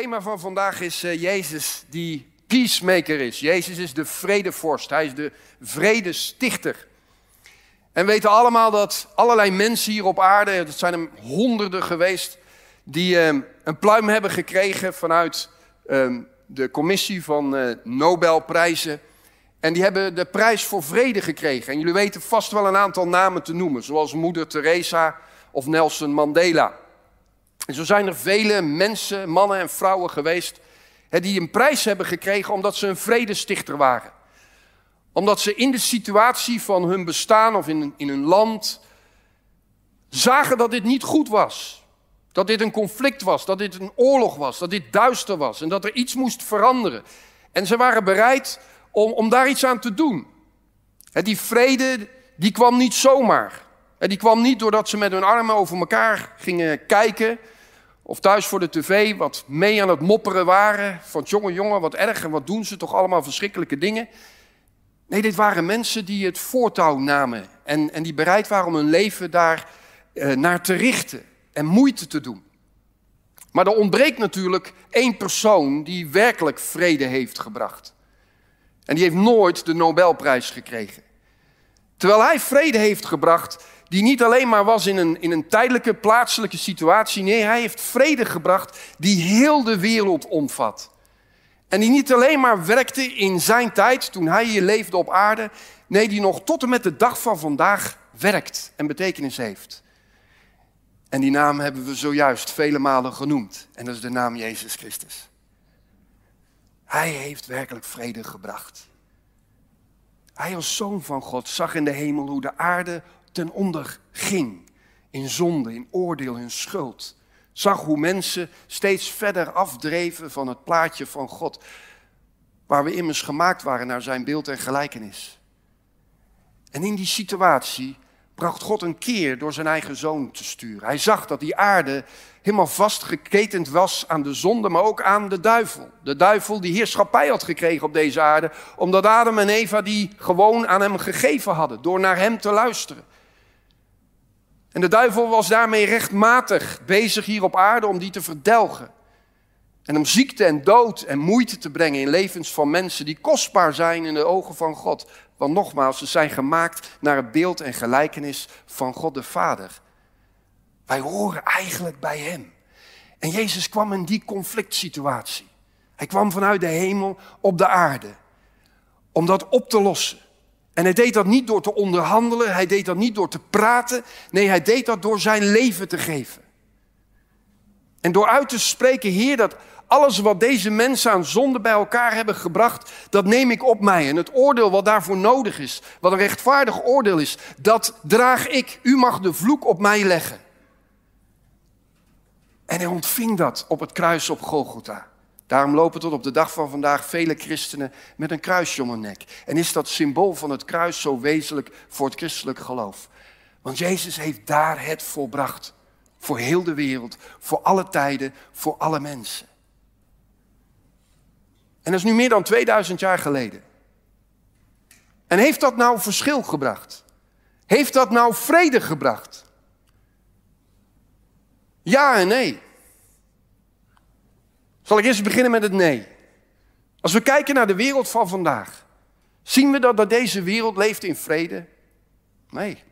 thema van vandaag is eh, Jezus die peacemaker is. Jezus is de vredevorst. Hij is de vredestichter. En we weten allemaal dat allerlei mensen hier op aarde, dat zijn er honderden geweest, die eh, een pluim hebben gekregen vanuit eh, de commissie van eh, Nobelprijzen. En die hebben de prijs voor vrede gekregen. En jullie weten vast wel een aantal namen te noemen, zoals Moeder Teresa of Nelson Mandela. En zo zijn er vele mensen, mannen en vrouwen geweest, die een prijs hebben gekregen omdat ze een vredestichter waren. Omdat ze in de situatie van hun bestaan of in, in hun land zagen dat dit niet goed was. Dat dit een conflict was, dat dit een oorlog was, dat dit duister was en dat er iets moest veranderen. En ze waren bereid om, om daar iets aan te doen. Die vrede, die kwam niet zomaar. Die kwam niet doordat ze met hun armen over elkaar gingen kijken of thuis voor de tv wat mee aan het mopperen waren. Van jongen, jongen, wat erg en wat doen ze toch allemaal verschrikkelijke dingen. Nee, dit waren mensen die het voortouw namen. En, en die bereid waren om hun leven daar eh, naar te richten. En moeite te doen. Maar er ontbreekt natuurlijk één persoon die werkelijk vrede heeft gebracht. En die heeft nooit de Nobelprijs gekregen. Terwijl hij vrede heeft gebracht, die niet alleen maar was in een, in een tijdelijke plaatselijke situatie. Nee, hij heeft vrede gebracht die heel de wereld omvat. En die niet alleen maar werkte in zijn tijd, toen hij hier leefde op aarde. Nee, die nog tot en met de dag van vandaag werkt en betekenis heeft. En die naam hebben we zojuist vele malen genoemd. En dat is de naam Jezus Christus. Hij heeft werkelijk vrede gebracht. Hij als zoon van God zag in de hemel hoe de aarde ten onder ging. In zonde, in oordeel, in schuld. Zag hoe mensen steeds verder afdreven van het plaatje van God. Waar we immers gemaakt waren naar zijn beeld en gelijkenis. En in die situatie bracht God een keer door zijn eigen zoon te sturen. Hij zag dat die aarde helemaal vastgeketend was aan de zonde, maar ook aan de duivel. De duivel die heerschappij had gekregen op deze aarde, omdat Adam en Eva die gewoon aan hem gegeven hadden, door naar hem te luisteren. En de duivel was daarmee rechtmatig bezig hier op aarde om die te verdelgen. En om ziekte en dood en moeite te brengen in levens van mensen die kostbaar zijn in de ogen van God. Want nogmaals, ze zijn gemaakt naar het beeld en gelijkenis van God de Vader. Wij horen eigenlijk bij Hem. En Jezus kwam in die conflict situatie. Hij kwam vanuit de hemel op de aarde om dat op te lossen. En hij deed dat niet door te onderhandelen, hij deed dat niet door te praten. Nee, hij deed dat door zijn leven te geven. En door uit te spreken, Heer, dat alles wat deze mensen aan zonde bij elkaar hebben gebracht, dat neem ik op mij. En het oordeel wat daarvoor nodig is, wat een rechtvaardig oordeel is, dat draag ik. U mag de vloek op mij leggen. En hij ontving dat op het kruis op Golgotha. Daarom lopen tot op de dag van vandaag vele christenen met een kruisje om hun nek. En is dat symbool van het kruis zo wezenlijk voor het christelijk geloof? Want Jezus heeft daar het volbracht. Voor heel de wereld, voor alle tijden, voor alle mensen. En dat is nu meer dan 2000 jaar geleden. En heeft dat nou verschil gebracht? Heeft dat nou vrede gebracht? Ja en nee. Zal ik eerst beginnen met het nee. Als we kijken naar de wereld van vandaag, zien we dat, dat deze wereld leeft in vrede? Nee.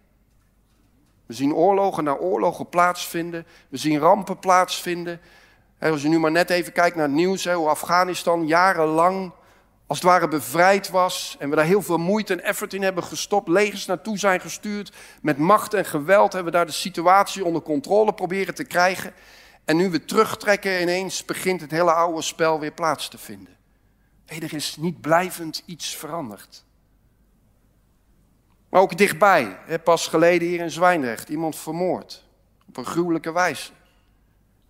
We zien oorlogen na oorlogen plaatsvinden. We zien rampen plaatsvinden. Als je nu maar net even kijkt naar het nieuws, hoe Afghanistan jarenlang als het ware bevrijd was en we daar heel veel moeite en effort in hebben gestopt, legers naartoe zijn gestuurd, met macht en geweld hebben we daar de situatie onder controle proberen te krijgen. En nu we terugtrekken, ineens begint het hele oude spel weer plaats te vinden. Nee, er is niet blijvend iets veranderd. Maar ook dichtbij, pas geleden hier in Zwijndrecht, iemand vermoord. Op een gruwelijke wijze.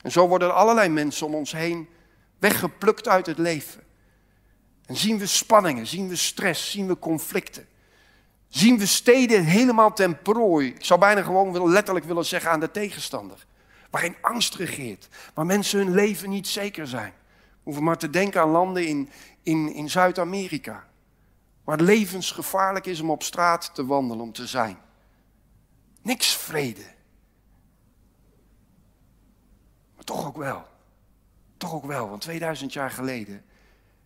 En zo worden allerlei mensen om ons heen weggeplukt uit het leven. En zien we spanningen, zien we stress, zien we conflicten. Zien we steden helemaal ten prooi. Ik zou bijna gewoon letterlijk willen zeggen aan de tegenstander. Waarin angst regeert. Waar mensen hun leven niet zeker zijn. We hoeven maar te denken aan landen in, in, in Zuid-Amerika. Waar levensgevaarlijk is om op straat te wandelen, om te zijn. Niks vrede. Maar toch ook wel. toch ook wel, want 2000 jaar geleden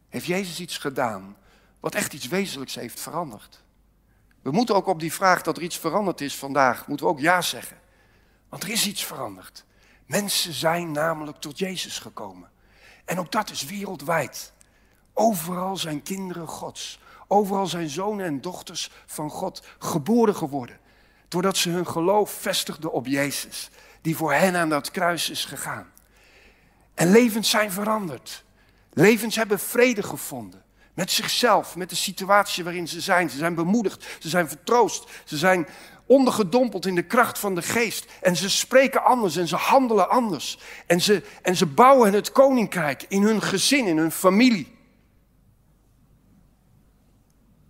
heeft Jezus iets gedaan wat echt iets wezenlijks heeft veranderd. We moeten ook op die vraag dat er iets veranderd is vandaag, moeten we ook ja zeggen. Want er is iets veranderd. Mensen zijn namelijk tot Jezus gekomen. En ook dat is wereldwijd. Overal zijn kinderen Gods. Overal zijn zonen en dochters van God geboren geworden. Doordat ze hun geloof vestigden op Jezus, die voor hen aan dat kruis is gegaan. En levens zijn veranderd. Levens hebben vrede gevonden. Met zichzelf, met de situatie waarin ze zijn. Ze zijn bemoedigd, ze zijn vertroost, ze zijn ondergedompeld in de kracht van de geest. En ze spreken anders en ze handelen anders. En ze, en ze bouwen het koninkrijk in hun gezin, in hun familie.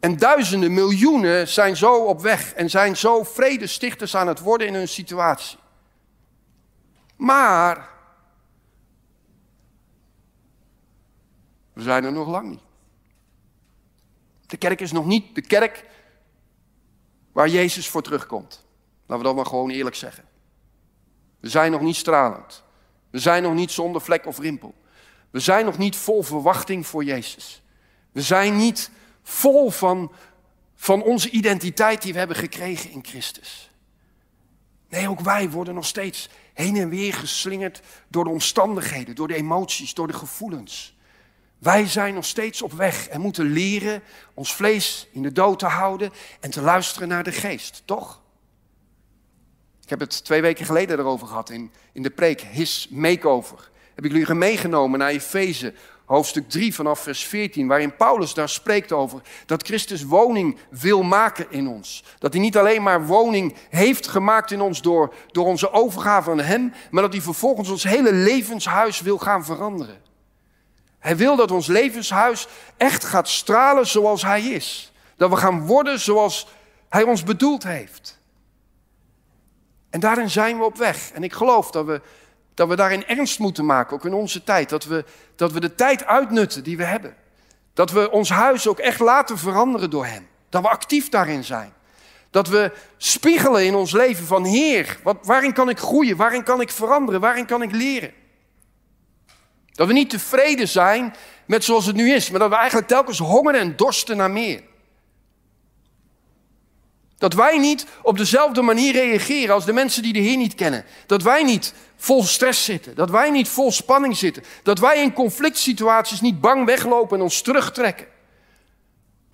En duizenden, miljoenen zijn zo op weg en zijn zo vredestichters aan het worden in hun situatie. Maar we zijn er nog lang niet. De kerk is nog niet de kerk waar Jezus voor terugkomt. Laten we dat maar gewoon eerlijk zeggen. We zijn nog niet stralend. We zijn nog niet zonder vlek of rimpel. We zijn nog niet vol verwachting voor Jezus. We zijn niet vol van, van onze identiteit die we hebben gekregen in Christus. Nee, ook wij worden nog steeds heen en weer geslingerd door de omstandigheden, door de emoties, door de gevoelens. Wij zijn nog steeds op weg en moeten leren ons vlees in de dood te houden en te luisteren naar de geest, toch? Ik heb het twee weken geleden erover gehad in, in de preek, His Makeover. Heb ik jullie meegenomen naar Efeze, hoofdstuk 3 vanaf vers 14, waarin Paulus daar spreekt over dat Christus woning wil maken in ons. Dat hij niet alleen maar woning heeft gemaakt in ons door, door onze overgave aan Hem, maar dat hij vervolgens ons hele levenshuis wil gaan veranderen. Hij wil dat ons levenshuis echt gaat stralen zoals Hij is. Dat we gaan worden zoals Hij ons bedoeld heeft. En daarin zijn we op weg. En ik geloof dat we, dat we daarin ernst moeten maken, ook in onze tijd. Dat we, dat we de tijd uitnutten die we hebben. Dat we ons huis ook echt laten veranderen door Hem. Dat we actief daarin zijn. Dat we spiegelen in ons leven van Heer, wat, waarin kan ik groeien? Waarin kan ik veranderen? Waarin kan ik leren? Dat we niet tevreden zijn met zoals het nu is, maar dat we eigenlijk telkens hongeren en dorsten naar meer. Dat wij niet op dezelfde manier reageren als de mensen die de Heer niet kennen. Dat wij niet vol stress zitten. Dat wij niet vol spanning zitten. Dat wij in conflict situaties niet bang weglopen en ons terugtrekken.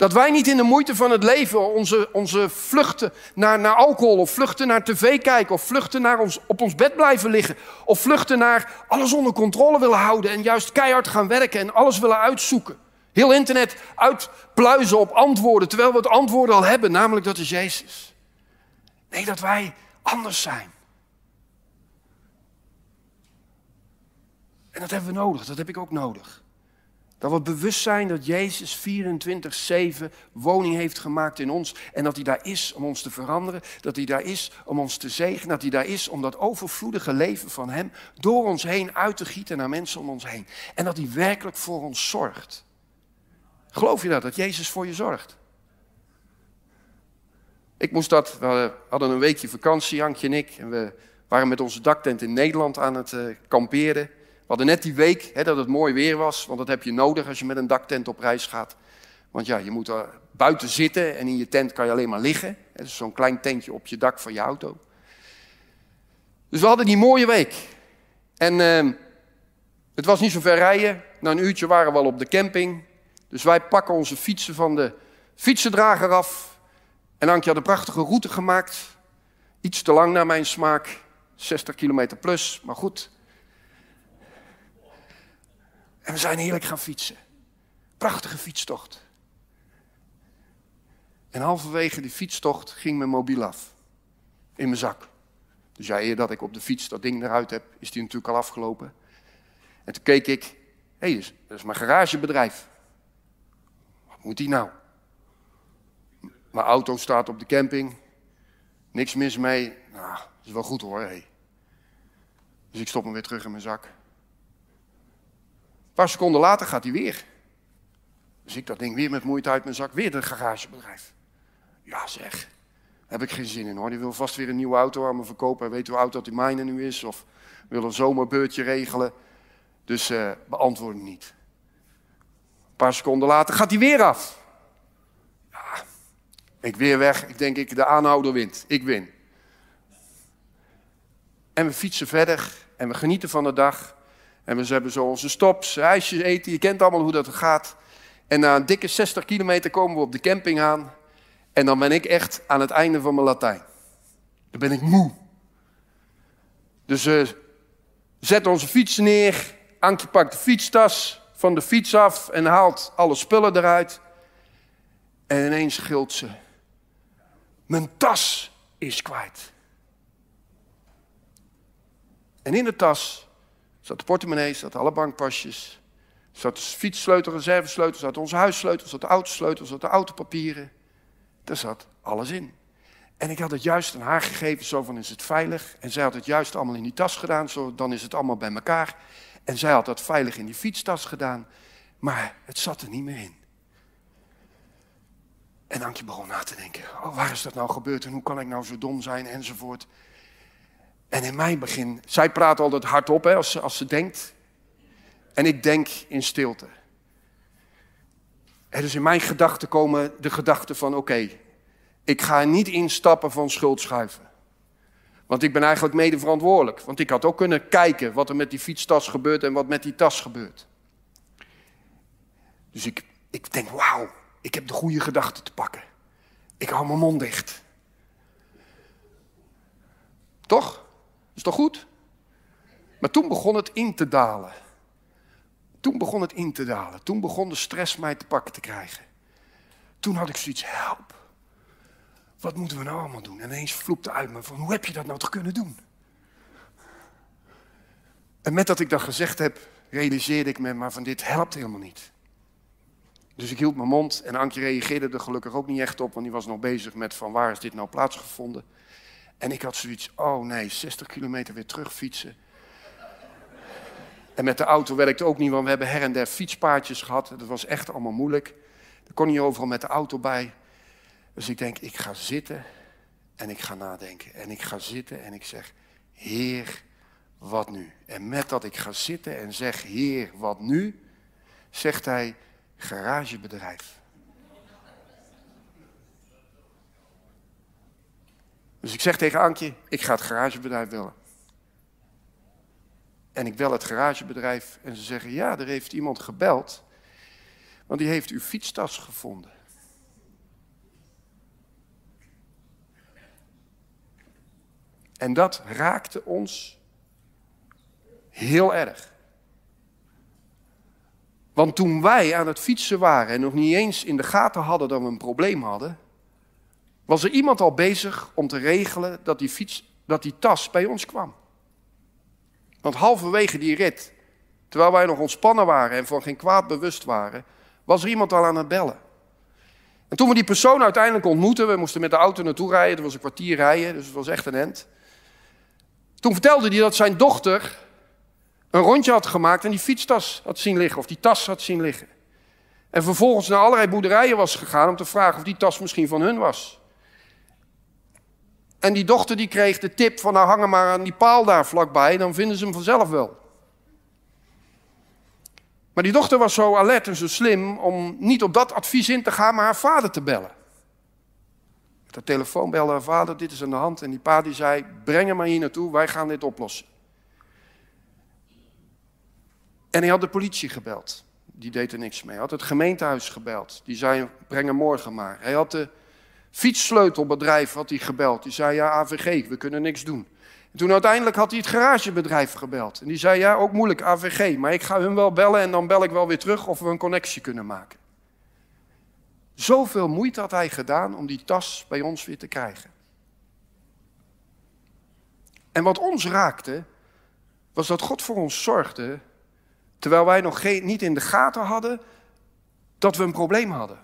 Dat wij niet in de moeite van het leven onze, onze vluchten naar, naar alcohol of vluchten naar tv kijken of vluchten naar ons, op ons bed blijven liggen of vluchten naar alles onder controle willen houden en juist keihard gaan werken en alles willen uitzoeken. Heel internet uitpluizen op antwoorden terwijl we het antwoord al hebben, namelijk dat is Jezus. Nee, dat wij anders zijn. En dat hebben we nodig, dat heb ik ook nodig. Dat we bewust zijn dat Jezus 24-7 woning heeft gemaakt in ons. En dat hij daar is om ons te veranderen. Dat hij daar is om ons te zegenen. Dat hij daar is om dat overvloedige leven van hem door ons heen uit te gieten naar mensen om ons heen. En dat hij werkelijk voor ons zorgt. Geloof je dat? Dat Jezus voor je zorgt? Ik moest dat, we hadden een weekje vakantie, Jankje en ik. En we waren met onze daktent in Nederland aan het uh, kamperen. Hadden net die week hè, dat het mooi weer was, want dat heb je nodig als je met een daktent op reis gaat. Want ja, je moet er buiten zitten en in je tent kan je alleen maar liggen. Het is zo'n klein tentje op je dak van je auto. Dus we hadden die mooie week. En uh, het was niet zo ver rijden. Na een uurtje waren we al op de camping. Dus wij pakken onze fietsen van de fietsendrager af. En Ankje had een prachtige route gemaakt. Iets te lang naar mijn smaak. 60 kilometer plus, maar goed. En we zijn heerlijk gaan fietsen. Prachtige fietstocht. En halverwege die fietstocht ging mijn mobiel af. In mijn zak. Dus ja, eer dat ik op de fiets dat ding eruit heb, is die natuurlijk al afgelopen. En toen keek ik, hé, hey, dat is mijn garagebedrijf. Wat moet die nou? Mijn auto staat op de camping. Niks mis mee. Nou, dat is wel goed hoor. Hey. Dus ik stop hem weer terug in mijn zak. Een paar seconden later gaat hij weer. Dus ik dat ding weer met moeite uit mijn zak, weer het garagebedrijf. Ja zeg, heb ik geen zin in hoor. Die wil vast weer een nieuwe auto aan me verkopen. Hij weet hoe oud dat die mijne nu is. Of wil een zomerbeurtje regelen. Dus uh, beantwoord niet. Een paar seconden later gaat hij weer af. Ja, ik weer weg. Ik denk, ik, de aanhouder wint. Ik win. En we fietsen verder en we genieten van de dag. En we hebben zo onze stops, ijsjes eten. Je kent allemaal hoe dat gaat. En na een dikke 60 kilometer komen we op de camping aan. En dan ben ik echt aan het einde van mijn Latijn. Dan ben ik moe. Dus uh, zetten onze fiets neer. Ankje pakt de fietstas van de fiets af en haalt alle spullen eruit. En ineens gilt ze. Mijn tas is kwijt. En in de tas zat de portemonnee, zat alle bankpasjes, zat de fietssleutel, reservesleutel, zat onze huissleutel, zat de autosleutel, zat de autopapieren. Daar zat alles in. En ik had het juist aan haar gegeven, zo van is het veilig. En zij had het juist allemaal in die tas gedaan, zo dan is het allemaal bij elkaar. En zij had dat veilig in die fietstas gedaan, maar het zat er niet meer in. En Ankje begon na te denken, oh, waar is dat nou gebeurd en hoe kan ik nou zo dom zijn enzovoort. En in mijn begin, zij praat altijd hardop hè, als, ze, als ze denkt. En ik denk in stilte. En dus in mijn gedachten komen de gedachten van oké, ik ga niet instappen van schuld schuiven. Want ik ben eigenlijk mede verantwoordelijk. Want ik had ook kunnen kijken wat er met die fietstas gebeurt en wat met die tas gebeurt. Dus ik, ik denk, wauw, ik heb de goede gedachten te pakken. Ik hou mijn mond dicht. Toch? Is toch goed? Maar toen begon het in te dalen. Toen begon het in te dalen. Toen begon de stress mij te pakken te krijgen. Toen had ik zoiets, help. Wat moeten we nou allemaal doen? En ineens vloepte uit me van, hoe heb je dat nou toch kunnen doen? En met dat ik dat gezegd heb, realiseerde ik me, maar van dit helpt helemaal niet. Dus ik hield mijn mond en Ankje reageerde er gelukkig ook niet echt op, want die was nog bezig met van waar is dit nou plaatsgevonden. En ik had zoiets, oh nee, 60 kilometer weer terug fietsen. En met de auto werkte ook niet, want we hebben her en der fietspaardjes gehad. Dat was echt allemaal moeilijk. Daar kon niet overal met de auto bij. Dus ik denk, ik ga zitten en ik ga nadenken. En ik ga zitten en ik zeg, Heer, wat nu? En met dat ik ga zitten en zeg, Heer, wat nu? Zegt hij, garagebedrijf. Dus ik zeg tegen Ankje, ik ga het garagebedrijf bellen. En ik bel het garagebedrijf en ze zeggen, ja, er heeft iemand gebeld, want die heeft uw fietstas gevonden. En dat raakte ons heel erg. Want toen wij aan het fietsen waren en nog niet eens in de gaten hadden dat we een probleem hadden, was er iemand al bezig om te regelen dat die, fiets, dat die tas bij ons kwam. Want halverwege die rit, terwijl wij nog ontspannen waren en van geen kwaad bewust waren, was er iemand al aan het bellen. En toen we die persoon uiteindelijk ontmoetten, we moesten met de auto naartoe rijden, dat was een kwartier rijden, dus het was echt een end. Toen vertelde hij dat zijn dochter een rondje had gemaakt en die fietstas had zien liggen, of die tas had zien liggen. En vervolgens naar allerlei boerderijen was gegaan om te vragen of die tas misschien van hun was. En die dochter die kreeg de tip van nou hangen maar aan die paal daar vlakbij, dan vinden ze hem vanzelf wel. Maar die dochter was zo alert en zo slim om niet op dat advies in te gaan, maar haar vader te bellen. Met de telefoon belde haar vader, dit is aan de hand. En die pa die zei, breng hem maar hier naartoe, wij gaan dit oplossen. En hij had de politie gebeld. Die deed er niks mee. Hij had het gemeentehuis gebeld. Die zei, breng hem morgen maar. Hij had de fietssleutelbedrijf had hij gebeld. Die zei, ja AVG, we kunnen niks doen. En toen uiteindelijk had hij het garagebedrijf gebeld. En die zei, ja ook moeilijk AVG, maar ik ga hun wel bellen en dan bel ik wel weer terug of we een connectie kunnen maken. Zoveel moeite had hij gedaan om die tas bij ons weer te krijgen. En wat ons raakte, was dat God voor ons zorgde, terwijl wij nog geen, niet in de gaten hadden dat we een probleem hadden.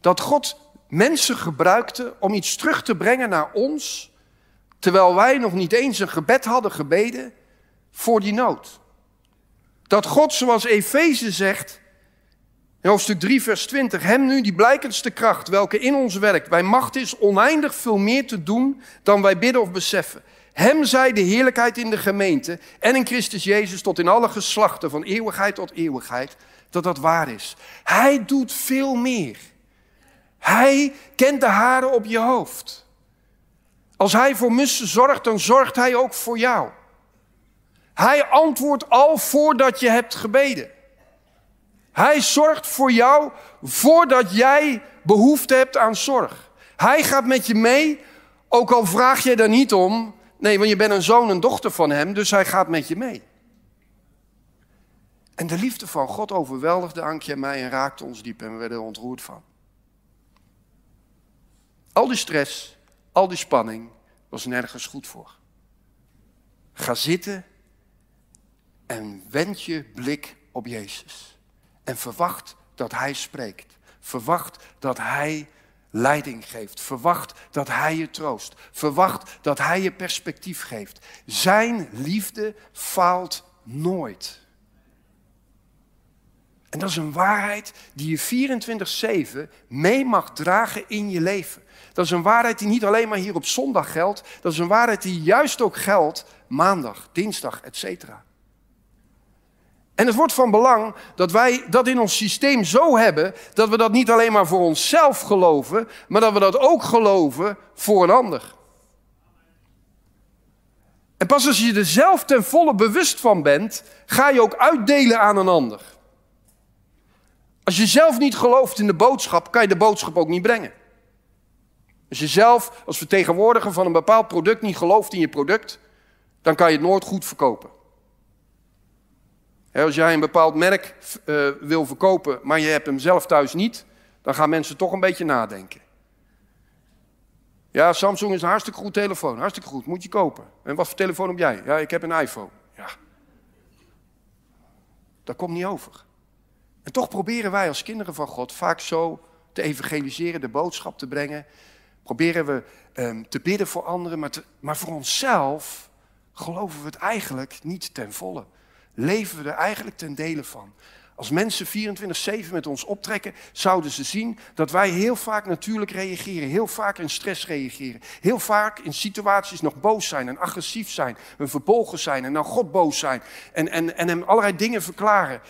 Dat God mensen gebruikte om iets terug te brengen naar ons, terwijl wij nog niet eens een gebed hadden gebeden voor die nood. Dat God, zoals Efeze zegt, in hoofdstuk 3, vers 20, hem nu die blijkendste kracht, welke in ons werkt, bij macht is oneindig veel meer te doen dan wij bidden of beseffen. Hem zij de heerlijkheid in de gemeente en in Christus Jezus tot in alle geslachten, van eeuwigheid tot eeuwigheid, dat dat waar is. Hij doet veel meer. Hij kent de haren op je hoofd. Als hij voor mussen zorgt, dan zorgt hij ook voor jou. Hij antwoordt al voordat je hebt gebeden. Hij zorgt voor jou voordat jij behoefte hebt aan zorg. Hij gaat met je mee, ook al vraag je daar niet om. Nee, want je bent een zoon en dochter van hem, dus hij gaat met je mee. En de liefde van God overweldigde Ankje en mij en raakte ons diep en we werden er ontroerd van. Al die stress, al die spanning was nergens goed voor. Ga zitten en wend je blik op Jezus. En verwacht dat Hij spreekt. Verwacht dat Hij leiding geeft. Verwacht dat Hij je troost. Verwacht dat Hij je perspectief geeft. Zijn liefde faalt nooit. En dat is een waarheid die je 24-7 mee mag dragen in je leven. Dat is een waarheid die niet alleen maar hier op zondag geldt. Dat is een waarheid die juist ook geldt maandag, dinsdag, etc. En het wordt van belang dat wij dat in ons systeem zo hebben dat we dat niet alleen maar voor onszelf geloven, maar dat we dat ook geloven voor een ander. En pas als je er zelf ten volle bewust van bent, ga je ook uitdelen aan een ander. Als je zelf niet gelooft in de boodschap, kan je de boodschap ook niet brengen. Als je zelf als vertegenwoordiger van een bepaald product niet gelooft in je product, dan kan je het nooit goed verkopen. Als jij een bepaald merk uh, wil verkopen, maar je hebt hem zelf thuis niet, dan gaan mensen toch een beetje nadenken. Ja, Samsung is een hartstikke goed telefoon. Hartstikke goed, moet je kopen. En wat voor telefoon heb jij? Ja, ik heb een iPhone. Ja. Dat komt niet over. En toch proberen wij als kinderen van God vaak zo te evangeliseren, de boodschap te brengen. Proberen we um, te bidden voor anderen, maar, maar voor onszelf geloven we het eigenlijk niet ten volle leven we er eigenlijk ten dele van. Als mensen 24-7 met ons optrekken, zouden ze zien dat wij heel vaak natuurlijk reageren, heel vaak in stress reageren, heel vaak in situaties nog boos zijn en agressief zijn, en verbolgen zijn en naar God boos zijn en, en, en hem allerlei dingen verklaren.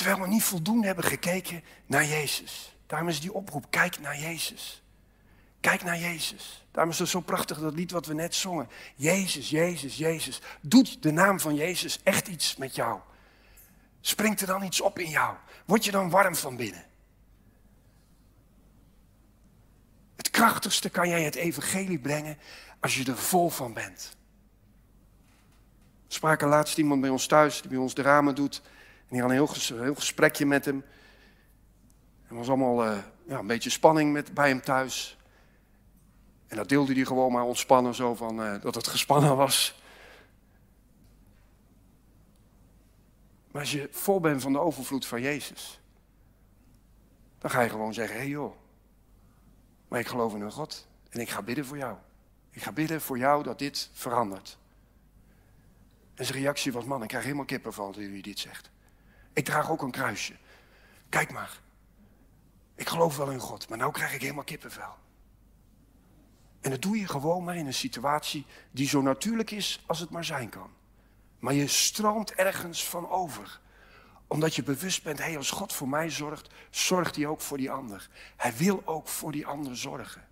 Terwijl we niet voldoende hebben gekeken naar Jezus. Daarom is die oproep, kijk naar Jezus. Kijk naar Jezus. Daarom is het zo prachtig dat lied wat we net zongen. Jezus, Jezus, Jezus. Doet de naam van Jezus echt iets met jou? Springt er dan iets op in jou? Word je dan warm van binnen? Het krachtigste kan jij het evangelie brengen als je er vol van bent. We spraken laatst iemand bij ons thuis die bij ons de ramen doet. En die had een heel, heel gesprekje met hem. Er was allemaal uh, ja, een beetje spanning met, bij hem thuis. En dat deelde hij gewoon maar ontspannen, zo van uh, dat het gespannen was. Maar als je vol bent van de overvloed van Jezus, dan ga je gewoon zeggen: hé hey joh, maar ik geloof in een God en ik ga bidden voor jou. Ik ga bidden voor jou dat dit verandert. En zijn reactie was: man, ik krijg helemaal kippenval toen u dit zegt. Ik draag ook een kruisje. Kijk maar. Ik geloof wel in God, maar nu krijg ik helemaal kippenvel. En dat doe je gewoon maar in een situatie die zo natuurlijk is als het maar zijn kan. Maar je stroomt ergens van over. Omdat je bewust bent, hé, als God voor mij zorgt, zorgt hij ook voor die ander. Hij wil ook voor die ander zorgen.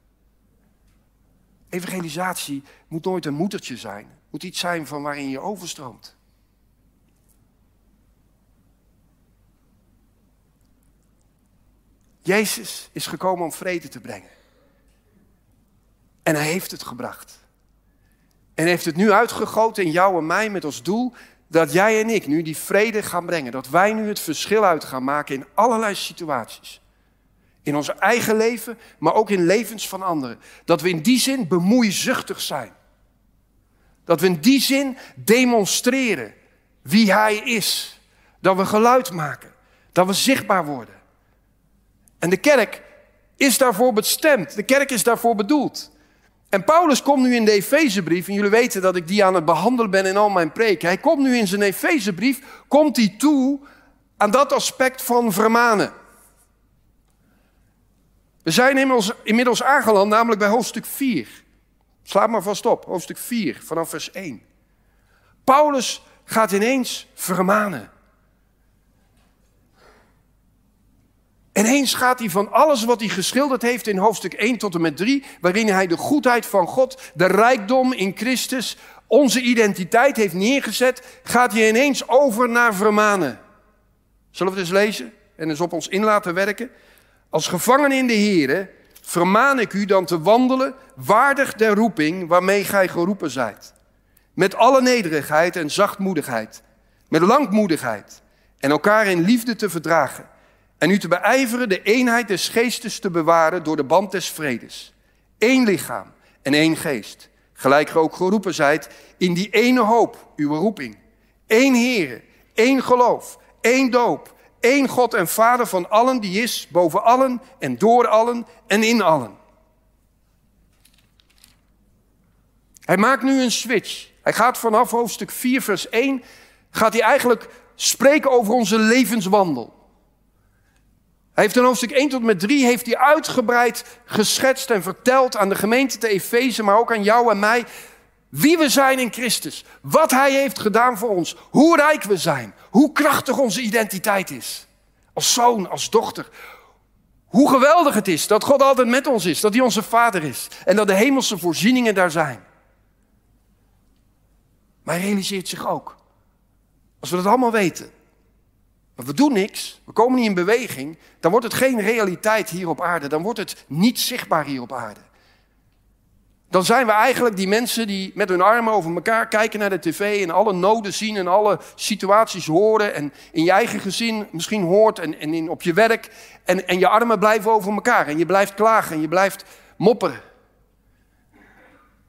Evangelisatie moet nooit een moedertje zijn. Het moet iets zijn van waarin je overstroomt. Jezus is gekomen om vrede te brengen. En hij heeft het gebracht. En heeft het nu uitgegoten in jou en mij met als doel dat jij en ik nu die vrede gaan brengen. Dat wij nu het verschil uit gaan maken in allerlei situaties. In ons eigen leven, maar ook in levens van anderen. Dat we in die zin bemoeizuchtig zijn. Dat we in die zin demonstreren wie Hij is. Dat we geluid maken. Dat we zichtbaar worden. En de kerk is daarvoor bestemd. De kerk is daarvoor bedoeld. En Paulus komt nu in de Efezebrief, en jullie weten dat ik die aan het behandelen ben in al mijn preken. Hij komt nu in zijn Efezebrief, komt hij toe aan dat aspect van vermanen. We zijn inmiddels, inmiddels aangeland, namelijk bij hoofdstuk 4. Sla maar vast op, hoofdstuk 4, vanaf vers 1. Paulus gaat ineens vermanen. Ineens gaat hij van alles wat hij geschilderd heeft in hoofdstuk 1 tot en met 3, waarin hij de goedheid van God, de rijkdom in Christus, onze identiteit heeft neergezet, gaat hij ineens over naar vermanen. Zullen we het eens lezen en eens op ons in laten werken? Als gevangenen in de Here vermaan ik u dan te wandelen waardig der roeping waarmee gij geroepen zijt. Met alle nederigheid en zachtmoedigheid, met langmoedigheid en elkaar in liefde te verdragen. En u te beijveren de eenheid des geestes te bewaren door de band des vredes. Eén lichaam en één geest. Gelijk ge ook geroepen zijt in die ene hoop, uw roeping. Eén Heere, één geloof, één doop, één God en Vader van allen die is, boven allen en door allen en in allen. Hij maakt nu een switch. Hij gaat vanaf hoofdstuk 4, vers 1, gaat hij eigenlijk spreken over onze levenswandel. Hij heeft in hoofdstuk 1 tot met 3 heeft hij uitgebreid geschetst en verteld aan de gemeente te Efeze, maar ook aan jou en mij, wie we zijn in Christus. Wat Hij heeft gedaan voor ons. Hoe rijk we zijn. Hoe krachtig onze identiteit is. Als zoon, als dochter. Hoe geweldig het is dat God altijd met ons is. Dat Hij onze Vader is. En dat de hemelse voorzieningen daar zijn. Maar hij realiseert zich ook. Als we dat allemaal weten. Maar we doen niks. We komen niet in beweging. Dan wordt het geen realiteit hier op aarde. Dan wordt het niet zichtbaar hier op aarde dan zijn we eigenlijk die mensen die met hun armen over elkaar kijken naar de tv en alle noden zien en alle situaties horen en in je eigen gezin misschien hoort en, en in, op je werk en, en je armen blijven over elkaar en je blijft klagen en je blijft mopperen.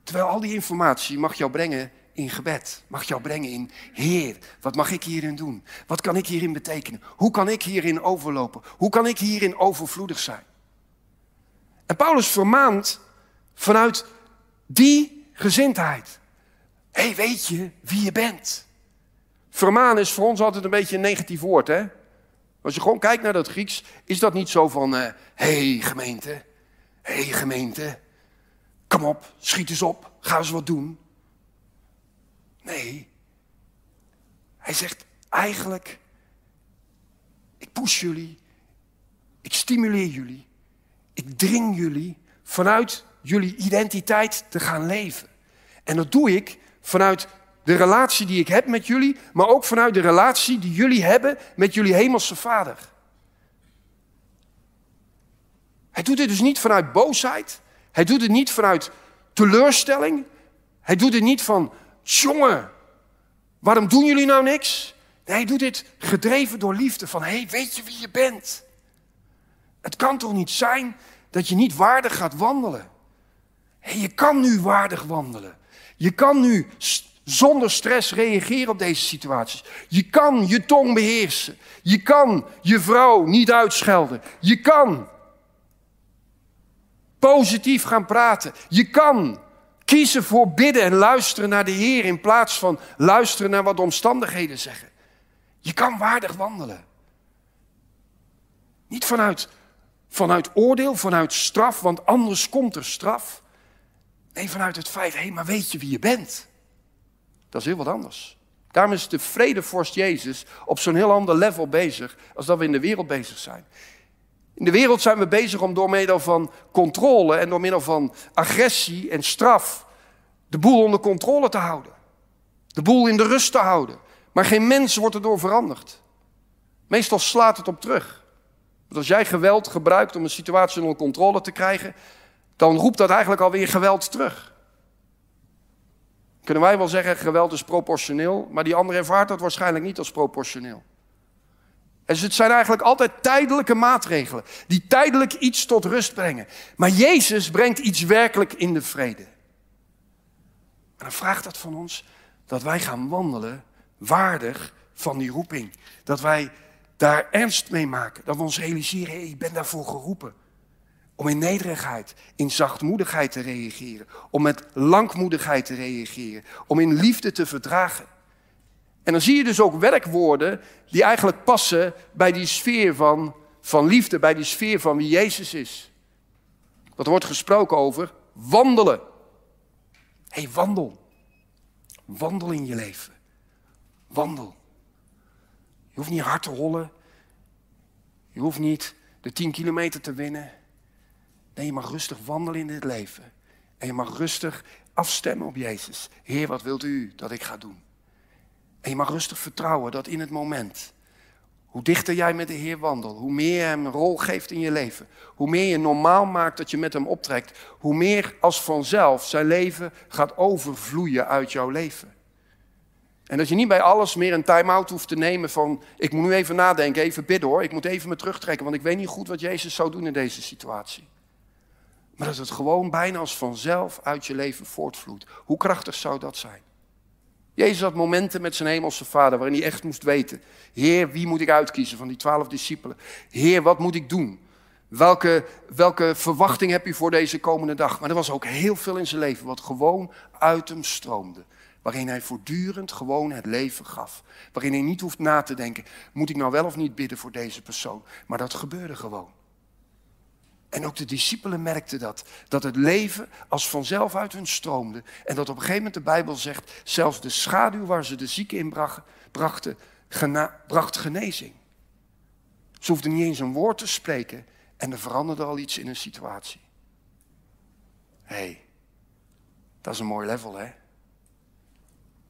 Terwijl al die informatie mag jou brengen in gebed, mag jou brengen in Heer, wat mag ik hierin doen? Wat kan ik hierin betekenen? Hoe kan ik hierin overlopen? Hoe kan ik hierin overvloedig zijn? En Paulus vermaant vanuit die gezindheid. Hé, hey, weet je wie je bent? Vermaan is voor ons altijd een beetje een negatief woord, hè? Als je gewoon kijkt naar dat Grieks, is dat niet zo van... Hé, uh, hey, gemeente, hé, hey, gemeente, kom op, schiet eens op, ga eens wat doen. Nee, hij zegt eigenlijk... Ik push jullie, ik stimuleer jullie, ik dring jullie vanuit jullie identiteit te gaan leven. En dat doe ik vanuit de relatie die ik heb met jullie, maar ook vanuit de relatie die jullie hebben met jullie hemelse Vader. Hij doet het dus niet vanuit boosheid. Hij doet het niet vanuit teleurstelling. Hij doet het niet van, jongen, waarom doen jullie nou niks? Nee, doet dit gedreven door liefde van, hé, hey, weet je wie je bent? Het kan toch niet zijn dat je niet waardig gaat wandelen? je kan nu waardig wandelen. Je kan nu zonder stress reageren op deze situaties. Je kan je tong beheersen. Je kan je vrouw niet uitschelden. Je kan positief gaan praten. Je kan kiezen voor bidden en luisteren naar de Heer in plaats van luisteren naar wat de omstandigheden zeggen. Je kan waardig wandelen. Niet vanuit, vanuit oordeel, vanuit straf, want anders komt er straf. Nee, vanuit het feit, hé, maar weet je wie je bent? Dat is heel wat anders. Daarom is de vredevorst Jezus op zo'n heel ander level bezig als dat we in de wereld bezig zijn. In de wereld zijn we bezig om door middel van controle en door middel van agressie en straf de boel onder controle te houden. De boel in de rust te houden. Maar geen mens wordt erdoor veranderd. Meestal slaat het op terug. Want als jij geweld gebruikt om een situatie onder controle te krijgen, dan roept dat eigenlijk alweer geweld terug. Kunnen wij wel zeggen, geweld is proportioneel, maar die ander ervaart dat waarschijnlijk niet als proportioneel. Dus het zijn eigenlijk altijd tijdelijke maatregelen, die tijdelijk iets tot rust brengen. Maar Jezus brengt iets werkelijk in de vrede. En dan vraagt dat van ons dat wij gaan wandelen waardig van die roeping. Dat wij daar ernst mee maken. Dat we ons realiseren, hé, ik ben daarvoor geroepen. Om in nederigheid, in zachtmoedigheid te reageren. Om met langmoedigheid te reageren. Om in liefde te verdragen. En dan zie je dus ook werkwoorden die eigenlijk passen bij die sfeer van, van liefde, bij die sfeer van wie Jezus is. Dat wordt gesproken over wandelen. Hé, hey, wandel. Wandel in je leven. Wandel. Je hoeft niet hard te hollen. Je hoeft niet de 10 kilometer te winnen. Nee, je mag rustig wandelen in dit leven. En je mag rustig afstemmen op Jezus. Heer, wat wilt u dat ik ga doen? En je mag rustig vertrouwen dat in het moment, hoe dichter jij met de Heer wandelt, hoe meer je hem een rol geeft in je leven, hoe meer je normaal maakt dat je met hem optrekt, hoe meer als vanzelf zijn leven gaat overvloeien uit jouw leven. En dat je niet bij alles meer een time-out hoeft te nemen van, ik moet nu even nadenken, even bidden hoor, ik moet even me terugtrekken, want ik weet niet goed wat Jezus zou doen in deze situatie. Maar dat het gewoon bijna als vanzelf uit je leven voortvloeit. Hoe krachtig zou dat zijn? Jezus had momenten met zijn hemelse vader waarin hij echt moest weten. Heer, wie moet ik uitkiezen van die twaalf discipelen? Heer, wat moet ik doen? Welke, welke verwachting heb je voor deze komende dag? Maar er was ook heel veel in zijn leven wat gewoon uit hem stroomde. Waarin hij voortdurend gewoon het leven gaf. Waarin hij niet hoeft na te denken, moet ik nou wel of niet bidden voor deze persoon? Maar dat gebeurde gewoon. En ook de discipelen merkten dat. Dat het leven als vanzelf uit hun stroomde. En dat op een gegeven moment de Bijbel zegt, zelfs de schaduw waar ze de zieken in brachten, bracht genezing. Ze hoefden niet eens een woord te spreken en er veranderde al iets in een situatie. Hé, hey, dat is een mooi level hè.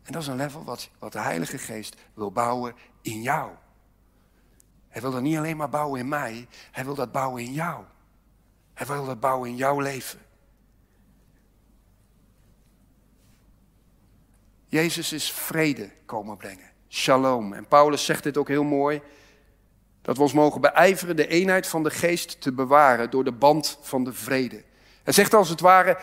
En dat is een level wat, wat de Heilige Geest wil bouwen in jou. Hij wil dat niet alleen maar bouwen in mij, hij wil dat bouwen in jou. Hij wil dat bouwen in jouw leven. Jezus is vrede komen brengen. Shalom. En Paulus zegt dit ook heel mooi. Dat we ons mogen beijveren de eenheid van de geest te bewaren door de band van de vrede. Hij zegt als het ware,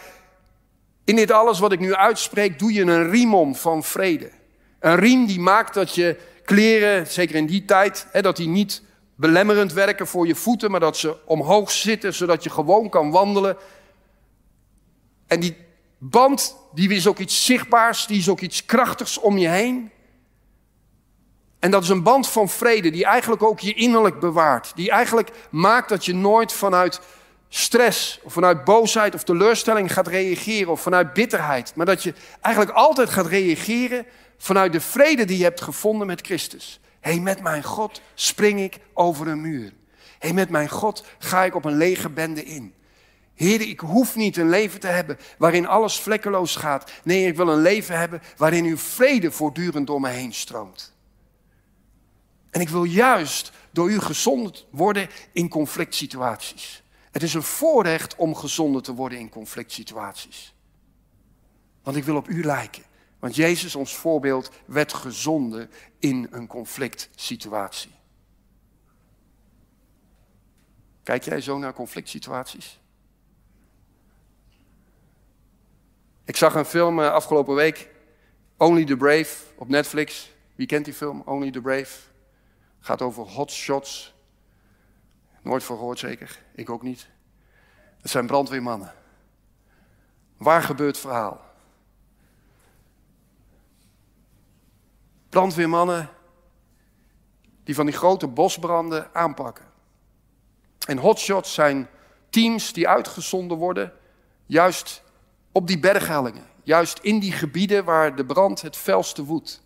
in dit alles wat ik nu uitspreek, doe je een riem om van vrede. Een riem die maakt dat je kleren, zeker in die tijd, hè, dat die niet belemmerend werken voor je voeten, maar dat ze omhoog zitten, zodat je gewoon kan wandelen. En die band, die is ook iets zichtbaars, die is ook iets krachtigs om je heen. En dat is een band van vrede die eigenlijk ook je innerlijk bewaart. Die eigenlijk maakt dat je nooit vanuit stress of vanuit boosheid of teleurstelling gaat reageren of vanuit bitterheid. Maar dat je eigenlijk altijd gaat reageren vanuit de vrede die je hebt gevonden met Christus hey, met mijn God spring ik over een muur. hey, met mijn God ga ik op een lege bende in. Heer, ik hoef niet een leven te hebben waarin alles vlekkeloos gaat. Nee, ik wil een leven hebben waarin uw vrede voortdurend door me heen stroomt. En ik wil juist door u gezond worden in conflict situaties. Het is een voorrecht om gezonder te worden in conflict situaties. Want ik wil op u lijken. Want Jezus, ons voorbeeld, werd gezonden in een conflict situatie. Kijk jij zo naar conflict situaties? Ik zag een film eh, afgelopen week, Only the Brave, op Netflix. Wie kent die film, Only the Brave? Gaat over hot shots. Nooit voor gehoord zeker, ik ook niet. Het zijn brandweermannen. Waar gebeurt verhaal? Brandweermannen die van die grote bosbranden aanpakken. En hotshots zijn teams die uitgezonden worden juist op die berghellingen. Juist in die gebieden waar de brand het felste woedt.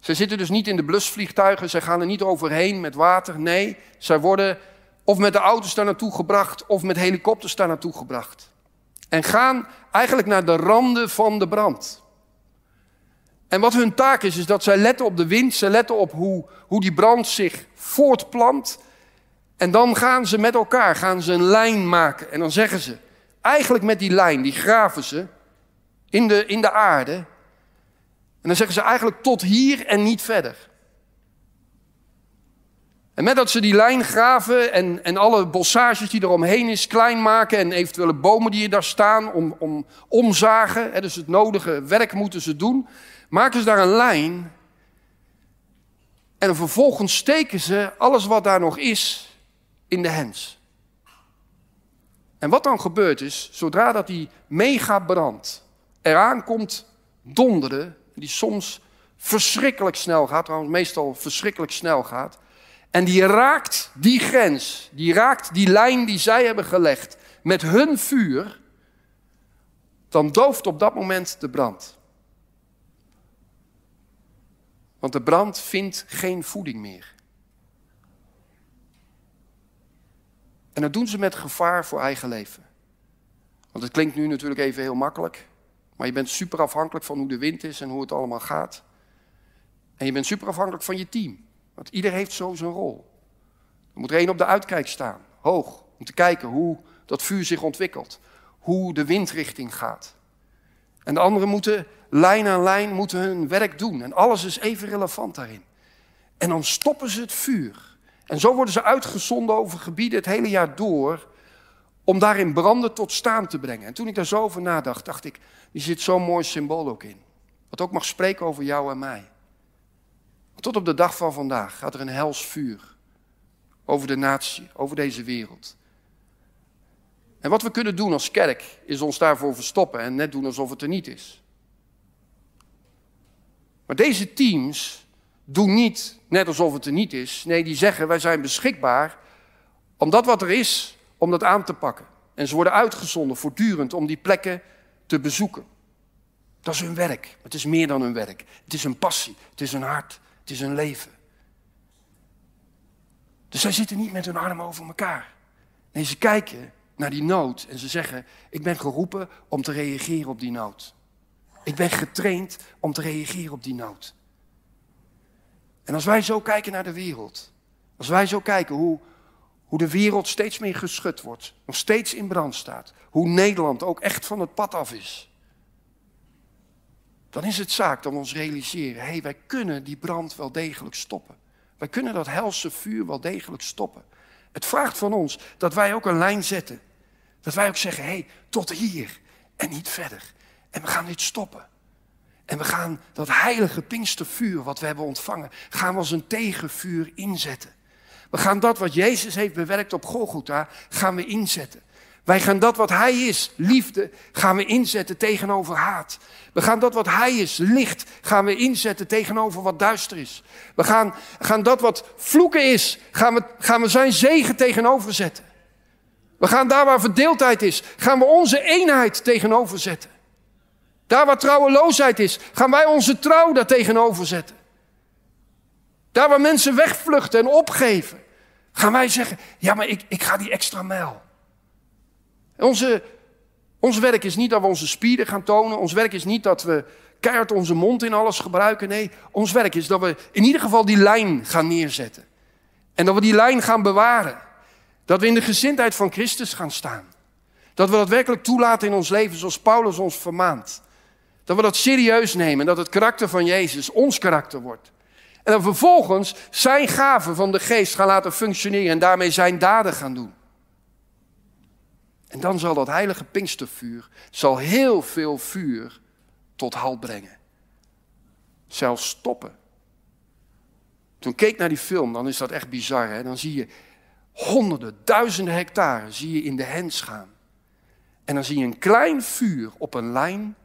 Ze zitten dus niet in de blusvliegtuigen, ze gaan er niet overheen met water. Nee, zij worden of met de auto's daar naartoe gebracht of met helikopters daar naartoe gebracht. En gaan eigenlijk naar de randen van de brand. En wat hun taak is, is dat zij letten op de wind, ze letten op hoe, hoe die brand zich voortplant. En dan gaan ze met elkaar, gaan ze een lijn maken. En dan zeggen ze, eigenlijk met die lijn, die graven ze in de, in de aarde. En dan zeggen ze eigenlijk tot hier en niet verder. En met dat ze die lijn graven en, en alle bossages die er omheen is klein maken en eventuele bomen die er daar staan om, om omzagen, hè, dus het nodige werk moeten ze doen, maken ze daar een lijn en vervolgens steken ze alles wat daar nog is in de hens. En wat dan gebeurt is, zodra dat die mega brand eraan komt donderen, die soms verschrikkelijk snel gaat, trouwens meestal verschrikkelijk snel gaat, en die raakt die grens, die raakt die lijn die zij hebben gelegd met hun vuur, dan dooft op dat moment de brand. Want de brand vindt geen voeding meer. En dat doen ze met gevaar voor eigen leven. Want het klinkt nu natuurlijk even heel makkelijk. Maar je bent super afhankelijk van hoe de wind is en hoe het allemaal gaat. En je bent super afhankelijk van je team. Want ieder heeft zo zijn rol. Er moet er één op de uitkijk staan, hoog, om te kijken hoe dat vuur zich ontwikkelt. Hoe de windrichting gaat. En de anderen moeten lijn aan lijn moeten hun werk doen. En alles is even relevant daarin. En dan stoppen ze het vuur. En zo worden ze uitgezonden over gebieden het hele jaar door. Om daarin branden tot staan te brengen. En toen ik daar zo over nadacht, dacht ik, er zit zo'n mooi symbool ook in. Wat ook mag spreken over jou en mij. Tot op de dag van vandaag gaat er een hels vuur over de natie, over deze wereld. En wat we kunnen doen als kerk is ons daarvoor verstoppen en net doen alsof het er niet is. Maar deze teams doen niet net alsof het er niet is. Nee, die zeggen wij zijn beschikbaar om dat wat er is, om dat aan te pakken. En ze worden uitgezonden voortdurend om die plekken te bezoeken. Dat is hun werk. Het is meer dan hun werk. Het is hun passie. Het is hun hart. Het is hun leven. Dus zij zitten niet met hun armen over elkaar. Nee, ze kijken naar die nood en ze zeggen: Ik ben geroepen om te reageren op die nood. Ik ben getraind om te reageren op die nood. En als wij zo kijken naar de wereld, als wij zo kijken hoe, hoe de wereld steeds meer geschud wordt, nog steeds in brand staat, hoe Nederland ook echt van het pad af is, dan is het zaak dat we ons realiseren, hé, hey, wij kunnen die brand wel degelijk stoppen. Wij kunnen dat helse vuur wel degelijk stoppen. Het vraagt van ons dat wij ook een lijn zetten. Dat wij ook zeggen, hé, hey, tot hier en niet verder. En we gaan dit stoppen. En we gaan dat heilige Pinkstervuur wat we hebben ontvangen, gaan we als een tegenvuur inzetten. We gaan dat wat Jezus heeft bewerkt op Golgotha, gaan we inzetten. Wij gaan dat wat Hij is, liefde, gaan we inzetten tegenover haat. We gaan dat wat Hij is, licht, gaan we inzetten tegenover wat duister is. We gaan, gaan dat wat vloeken is, gaan we, gaan we zijn zegen tegenover zetten. We gaan daar waar verdeeldheid is, gaan we onze eenheid tegenover zetten. Daar waar trouweloosheid is, gaan wij onze trouw daar tegenover zetten. Daar waar mensen wegvluchten en opgeven, gaan wij zeggen: Ja, maar ik, ik ga die extra mijl. Onze, ons werk is niet dat we onze spieren gaan tonen. Ons werk is niet dat we keihard onze mond in alles gebruiken. Nee, ons werk is dat we in ieder geval die lijn gaan neerzetten. En dat we die lijn gaan bewaren. Dat we in de gezindheid van Christus gaan staan. Dat we dat werkelijk toelaten in ons leven zoals Paulus ons vermaant. Dat we dat serieus nemen en dat het karakter van Jezus ons karakter wordt. En dan vervolgens zijn gaven van de geest gaan laten functioneren en daarmee zijn daden gaan doen. En dan zal dat heilige Pinkstervuur zal heel veel vuur tot halt brengen. Zelfs stoppen. Toen keek naar die film, dan is dat echt bizar. Hè? Dan zie je honderden, duizenden hectare zie je in de hens gaan. En dan zie je een klein vuur op een lijn.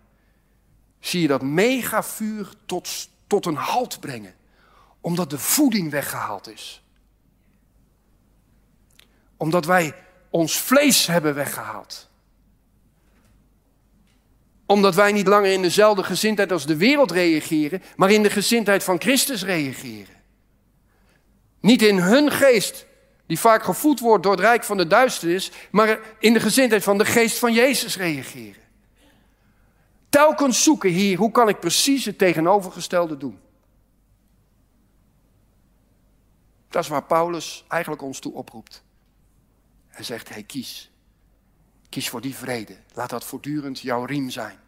Zie je dat megavuur tot, tot een halt brengen. Omdat de voeding weggehaald is. Omdat wij ons vlees hebben weggehaald. Omdat wij niet langer in dezelfde gezindheid als de wereld reageren, maar in de gezindheid van Christus reageren. Niet in hun geest, die vaak gevoed wordt door het rijk van de duisternis, maar in de gezindheid van de geest van Jezus reageren. Telkens zoeken hier, hoe kan ik precies het tegenovergestelde doen? Dat is waar Paulus eigenlijk ons toe oproept. Hij zegt, hey, kies. Kies voor die vrede. Laat dat voortdurend jouw riem zijn.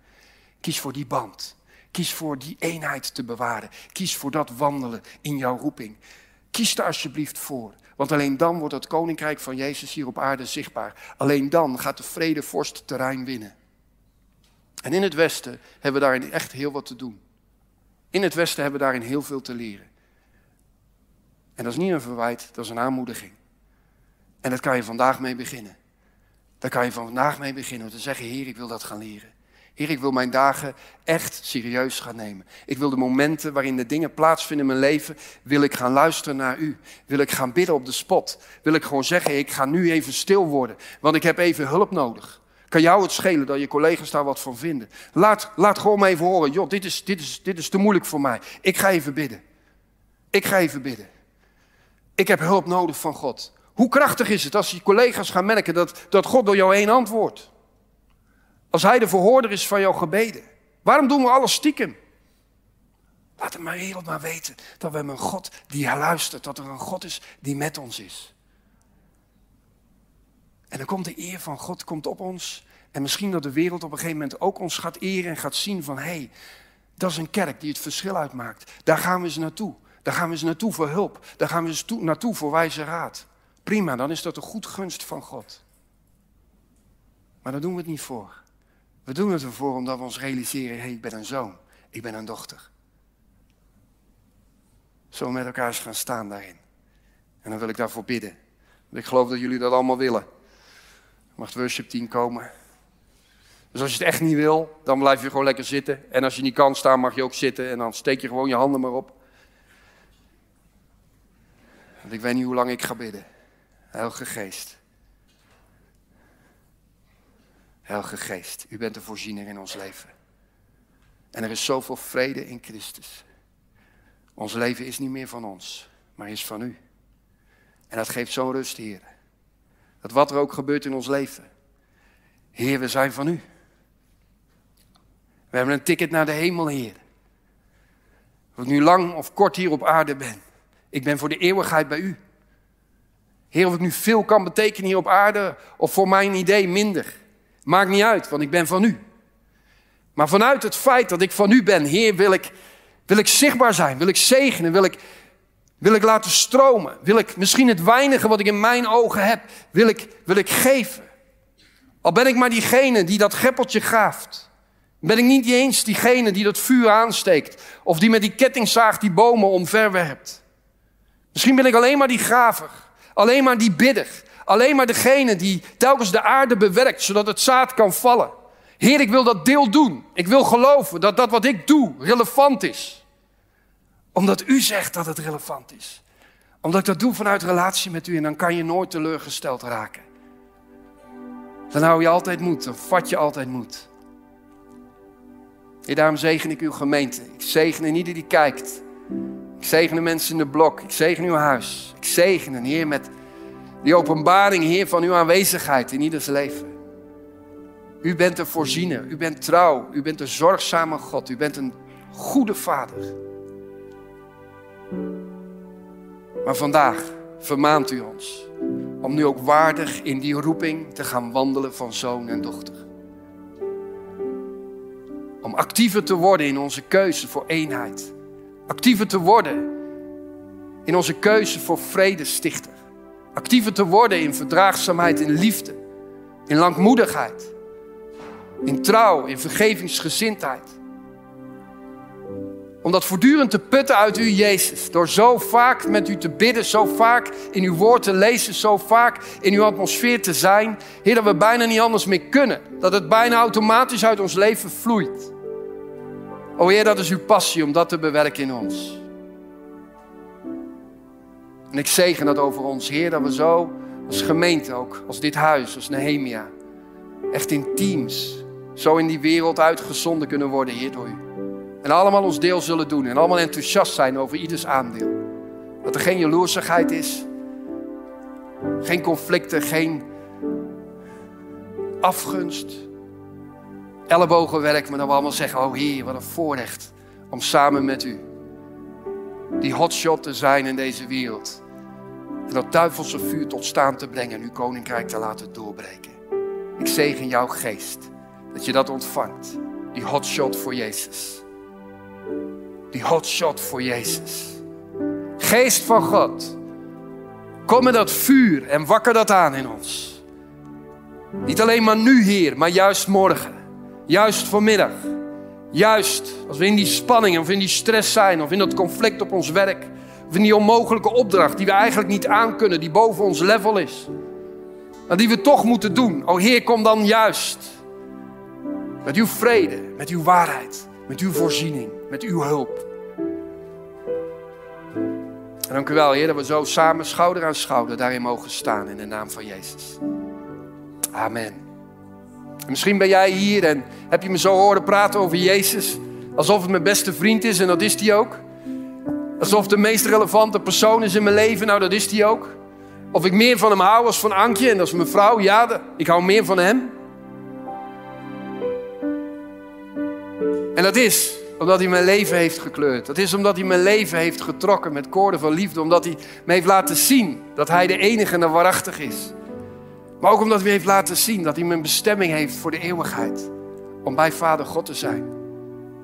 Kies voor die band. Kies voor die eenheid te bewaren. Kies voor dat wandelen in jouw roeping. Kies daar alsjeblieft voor. Want alleen dan wordt het koninkrijk van Jezus hier op aarde zichtbaar. Alleen dan gaat de vrede vorst terrein winnen. En in het Westen hebben we daarin echt heel wat te doen. In het Westen hebben we daarin heel veel te leren. En dat is niet een verwijt, dat is een aanmoediging. En daar kan je vandaag mee beginnen. Daar kan je vandaag mee beginnen. Om te zeggen, Heer, ik wil dat gaan leren. Heer, ik wil mijn dagen echt serieus gaan nemen. Ik wil de momenten waarin de dingen plaatsvinden in mijn leven, wil ik gaan luisteren naar u. Wil ik gaan bidden op de spot. Wil ik gewoon zeggen, ik ga nu even stil worden, want ik heb even hulp nodig. Kan jou het schelen dat je collega's daar wat van vinden? Laat, laat gewoon even horen, joh, dit is, dit, is, dit is te moeilijk voor mij. Ik ga even bidden. Ik ga even bidden. Ik heb hulp nodig van God. Hoe krachtig is het als je collega's gaan merken dat, dat God door jou heen antwoordt? Als Hij de verhoorder is van jouw gebeden. Waarom doen we alles stiekem? Laat de wereld maar weten dat we een God die luistert. Dat er een God is die met ons is. En dan komt de eer van God komt op ons. En misschien dat de wereld op een gegeven moment ook ons gaat eren en gaat zien van... hé, hey, dat is een kerk die het verschil uitmaakt. Daar gaan we eens naartoe. Daar gaan we eens naartoe voor hulp. Daar gaan we eens naartoe voor wijze raad. Prima, dan is dat een goed gunst van God. Maar daar doen we het niet voor. We doen het ervoor omdat we ons realiseren: hé, hey, ik ben een zoon, ik ben een dochter. Zo met elkaar eens gaan staan daarin. En dan wil ik daarvoor bidden. Want ik geloof dat jullie dat allemaal willen. Mag het worship team komen? Dus als je het echt niet wil, dan blijf je gewoon lekker zitten. En als je niet kan staan, mag je ook zitten. En dan steek je gewoon je handen maar op. Want ik weet niet hoe lang ik ga bidden. Heilige Geest. Heilige Geest, u bent de voorziener in ons leven. En er is zoveel vrede in Christus. Ons leven is niet meer van ons, maar is van u. En dat geeft zo'n rust, Heer. Dat wat er ook gebeurt in ons leven. Heer, we zijn van u. We hebben een ticket naar de hemel, Heer. Of ik nu lang of kort hier op aarde ben. Ik ben voor de eeuwigheid bij u. Heer, of ik nu veel kan betekenen hier op aarde of voor mijn idee minder. Maakt niet uit, want ik ben van u. Maar vanuit het feit dat ik van u ben, Heer, wil ik, wil ik zichtbaar zijn, wil ik zegenen, wil ik, wil ik laten stromen. Wil ik misschien het weinige wat ik in mijn ogen heb, wil ik, wil ik geven. Al ben ik maar diegene die dat greppeltje graaft. Ben ik niet eens diegene die dat vuur aansteekt. Of die met die kettingzaag die bomen omverwerpt. Misschien ben ik alleen maar die graver. Alleen maar die bidder. Alleen maar degene die telkens de aarde bewerkt, zodat het zaad kan vallen. Heer, ik wil dat deel doen. Ik wil geloven dat dat wat ik doe relevant is. Omdat u zegt dat het relevant is. Omdat ik dat doe vanuit relatie met u en dan kan je nooit teleurgesteld raken. Dan hou je altijd moed, dan vat je altijd moed. Heer, daarom zegen ik uw gemeente. Ik zegen in ieder die kijkt. Ik zegen de mensen in de blok. Ik zegen uw huis. Ik zegen een Heer met die openbaring, Heer, van uw aanwezigheid in ieders leven. U bent de voorziener, u bent trouw, u bent een zorgzame God, u bent een goede Vader. Maar vandaag vermaant u ons om nu ook waardig in die roeping te gaan wandelen van zoon en dochter. Om actiever te worden in onze keuze voor eenheid. Actiever te worden in onze keuze voor vredestichter. Actiever te worden in verdraagzaamheid, in liefde, in langmoedigheid, in trouw, in vergevingsgezindheid. Om dat voortdurend te putten uit u, Jezus. Door zo vaak met u te bidden, zo vaak in uw woord te lezen, zo vaak in uw atmosfeer te zijn. Heer, dat we bijna niet anders meer kunnen. Dat het bijna automatisch uit ons leven vloeit. O Heer, dat is uw passie om dat te bewerken in ons. En ik zegen dat over ons, Heer, dat we zo als gemeente ook, als dit huis, als Nehemia, echt in teams, zo in die wereld uitgezonden kunnen worden, Heer, door u. En allemaal ons deel zullen doen en allemaal enthousiast zijn over ieders aandeel. Dat er geen jaloersigheid is, geen conflicten, geen afgunst, ellebogenwerk, maar dat we allemaal zeggen, oh Heer, wat een voorrecht om samen met u die hotshot te zijn in deze wereld. En dat duivelse vuur tot staan te brengen en uw koninkrijk te laten doorbreken. Ik zegen jouw geest dat je dat ontvangt. Die hotshot voor Jezus. Die hotshot voor Jezus. Geest van God, kom met dat vuur en wakker dat aan in ons. Niet alleen maar nu, Heer, maar juist morgen. Juist vanmiddag. Juist als we in die spanning of in die stress zijn of in dat conflict op ons werk. Of in die onmogelijke opdracht die we eigenlijk niet aankunnen, die boven ons level is. Maar die we toch moeten doen. O Heer, kom dan juist. Met uw vrede, met uw waarheid, met uw voorziening, met uw hulp. Dank u wel, Heer, dat we zo samen schouder aan schouder daarin mogen staan in de naam van Jezus. Amen. misschien ben jij hier en heb je me zo horen praten over Jezus. Alsof het mijn beste vriend is en dat is hij ook. Alsof de meest relevante persoon is in mijn leven, nou dat is hij ook. Of ik meer van hem hou als van Ankje en is mijn vrouw, ja, ik hou meer van hem. En dat is omdat hij mijn leven heeft gekleurd. Dat is omdat hij mijn leven heeft getrokken met koorden van liefde. Omdat hij me heeft laten zien dat hij de enige en waarachtig is. Maar ook omdat hij heeft laten zien dat hij mijn bestemming heeft voor de eeuwigheid. Om bij Vader God te zijn.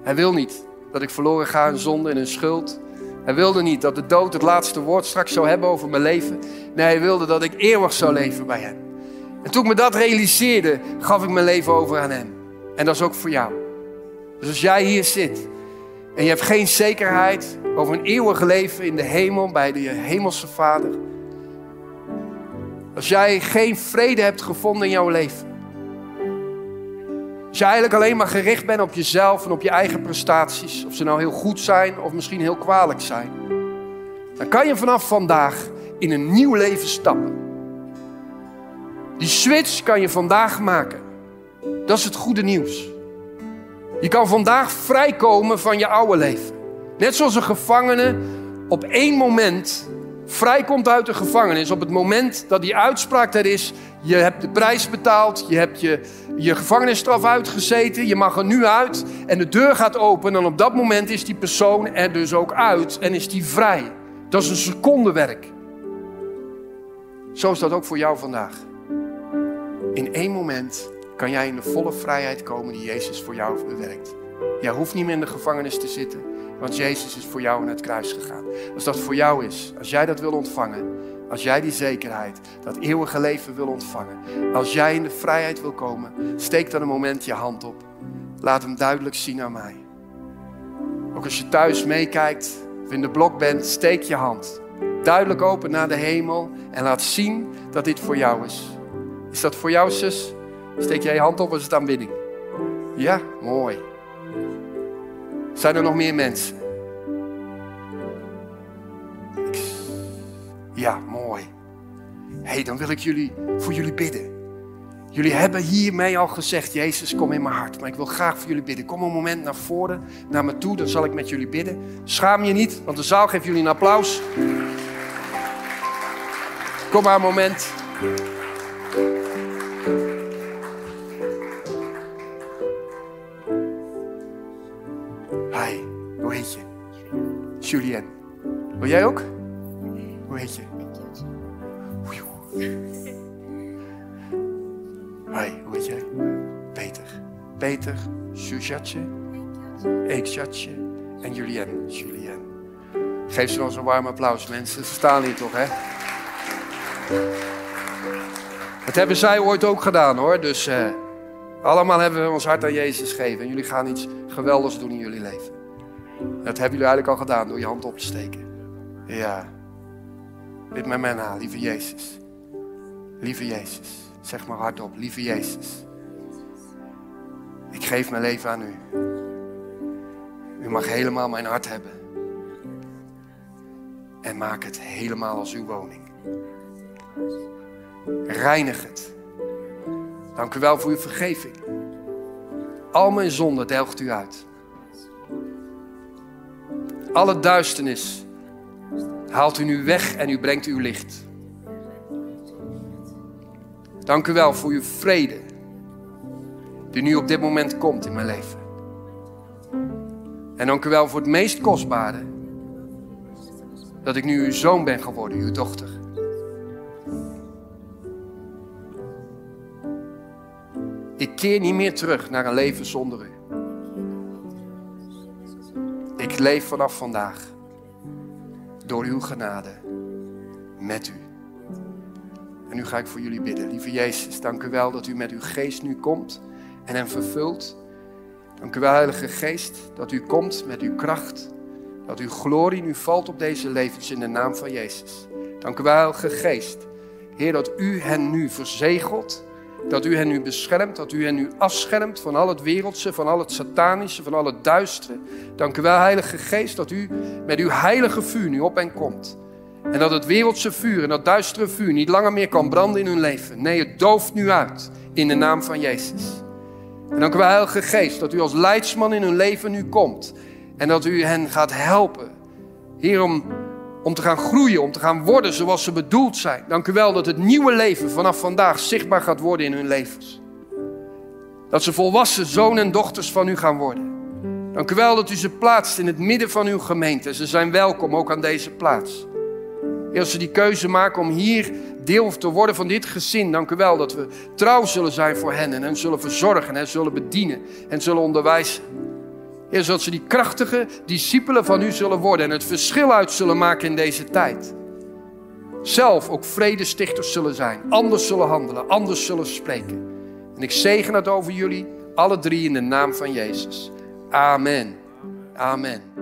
Hij wil niet dat ik verloren ga in zonde en in schuld. Hij wilde niet dat de dood het laatste woord straks zou hebben over mijn leven. Nee, hij wilde dat ik eeuwig zou leven bij hem. En toen ik me dat realiseerde, gaf ik mijn leven over aan hem. En dat is ook voor jou. Dus als jij hier zit en je hebt geen zekerheid over een eeuwig leven in de hemel bij de hemelse Vader. Als jij geen vrede hebt gevonden in jouw leven. Als je eigenlijk alleen maar gericht bent op jezelf en op je eigen prestaties, of ze nou heel goed zijn of misschien heel kwalijk zijn, dan kan je vanaf vandaag in een nieuw leven stappen. Die switch kan je vandaag maken. Dat is het goede nieuws. Je kan vandaag vrijkomen van je oude leven. Net zoals een gevangene op één moment vrijkomt uit de gevangenis. Op het moment dat die uitspraak er is. Je hebt de prijs betaald. Je hebt je, je gevangenisstraf uitgezeten. Je mag er nu uit. En de deur gaat open. En op dat moment is die persoon er dus ook uit. En is die vrij. Dat is een secondewerk. Zo is dat ook voor jou vandaag. In één moment kan jij in de volle vrijheid komen die Jezus voor jou bewerkt. Jij hoeft niet meer in de gevangenis te zitten, want Jezus is voor jou naar het kruis gegaan. Als dat voor jou is, als jij dat wil ontvangen, als jij die zekerheid, dat eeuwige leven wil ontvangen, als jij in de vrijheid wil komen, steek dan een moment je hand op. Laat hem duidelijk zien aan mij. Ook als je thuis meekijkt of in de blok bent, steek je hand duidelijk open naar de hemel en laat zien dat dit voor jou is. Is dat voor jou, zus? Steek jij je hand op, is het aanbidding? Ja, mooi. Zijn er nog meer mensen? Ja, mooi. Hé, hey, dan wil ik jullie voor jullie bidden. Jullie hebben hiermee al gezegd, Jezus, kom in mijn hart. Maar ik wil graag voor jullie bidden. Kom een moment naar voren, naar me toe, dan zal ik met jullie bidden. Schaam je niet, want de zaal geeft jullie een applaus. Kom maar een moment. Julien. Wil jij ook? Hoe heet je? Hoi, hoe heet jij? Peter. Peter, Suzatje, Eekjatje en Julien. Julien. Geef ze eens een warm applaus, mensen. Ze staan hier toch, hè? Dat hebben zij ooit ook gedaan, hoor. Dus uh, allemaal hebben we ons hart aan Jezus gegeven. En jullie gaan iets geweldigs doen in jullie leven. Dat hebben jullie eigenlijk al gedaan door je hand op te steken. Ja. Dit met mij na, lieve Jezus. Lieve Jezus. Zeg maar hardop, lieve Jezus. Ik geef mijn leven aan u. U mag helemaal mijn hart hebben. En maak het helemaal als uw woning. Reinig het. Dank u wel voor uw vergeving. Al mijn zonden delgt u uit. Alle duisternis haalt u nu weg en u brengt uw licht. Dank u wel voor uw vrede die nu op dit moment komt in mijn leven. En dank u wel voor het meest kostbare dat ik nu uw zoon ben geworden, uw dochter. Ik keer niet meer terug naar een leven zonder u. Ik leef vanaf vandaag door uw genade met u. En nu ga ik voor jullie bidden. Lieve Jezus, dank u wel dat u met uw geest nu komt en hem vervult. Dank u wel, Heilige Geest, dat u komt met uw kracht. Dat uw glorie nu valt op deze levens in de naam van Jezus. Dank u wel, Heilige Geest. Heer, dat u hen nu verzegelt dat u hen nu beschermt, dat u hen nu afschermt van al het wereldse, van al het satanische, van al het duistere. Dank u wel, Heilige Geest, dat u met uw heilige vuur nu op hen komt. En dat het wereldse vuur en dat duistere vuur niet langer meer kan branden in hun leven. Nee, het dooft nu uit in de naam van Jezus. En dank u wel, Heilige Geest, dat u als leidsman in hun leven nu komt. En dat u hen gaat helpen. Heer, om, om te gaan groeien, om te gaan worden zoals ze bedoeld zijn. Dank u wel dat het nieuwe leven vanaf vandaag zichtbaar gaat worden in hun levens. Dat ze volwassen zonen en dochters van u gaan worden. Dank u wel dat u ze plaatst in het midden van uw gemeente. Ze zijn welkom ook aan deze plaats. Heer, als ze die keuze maken om hier deel te worden van dit gezin, dank u wel dat we trouw zullen zijn voor hen en hen zullen verzorgen en zullen bedienen en zullen onderwijzen. Heer, zodat ze die krachtige discipelen van u zullen worden en het verschil uit zullen maken in deze tijd. Zelf ook vredestichters zullen zijn, anders zullen handelen, anders zullen spreken. En ik zegen het over jullie, alle drie in de naam van Jezus. Amen. Amen.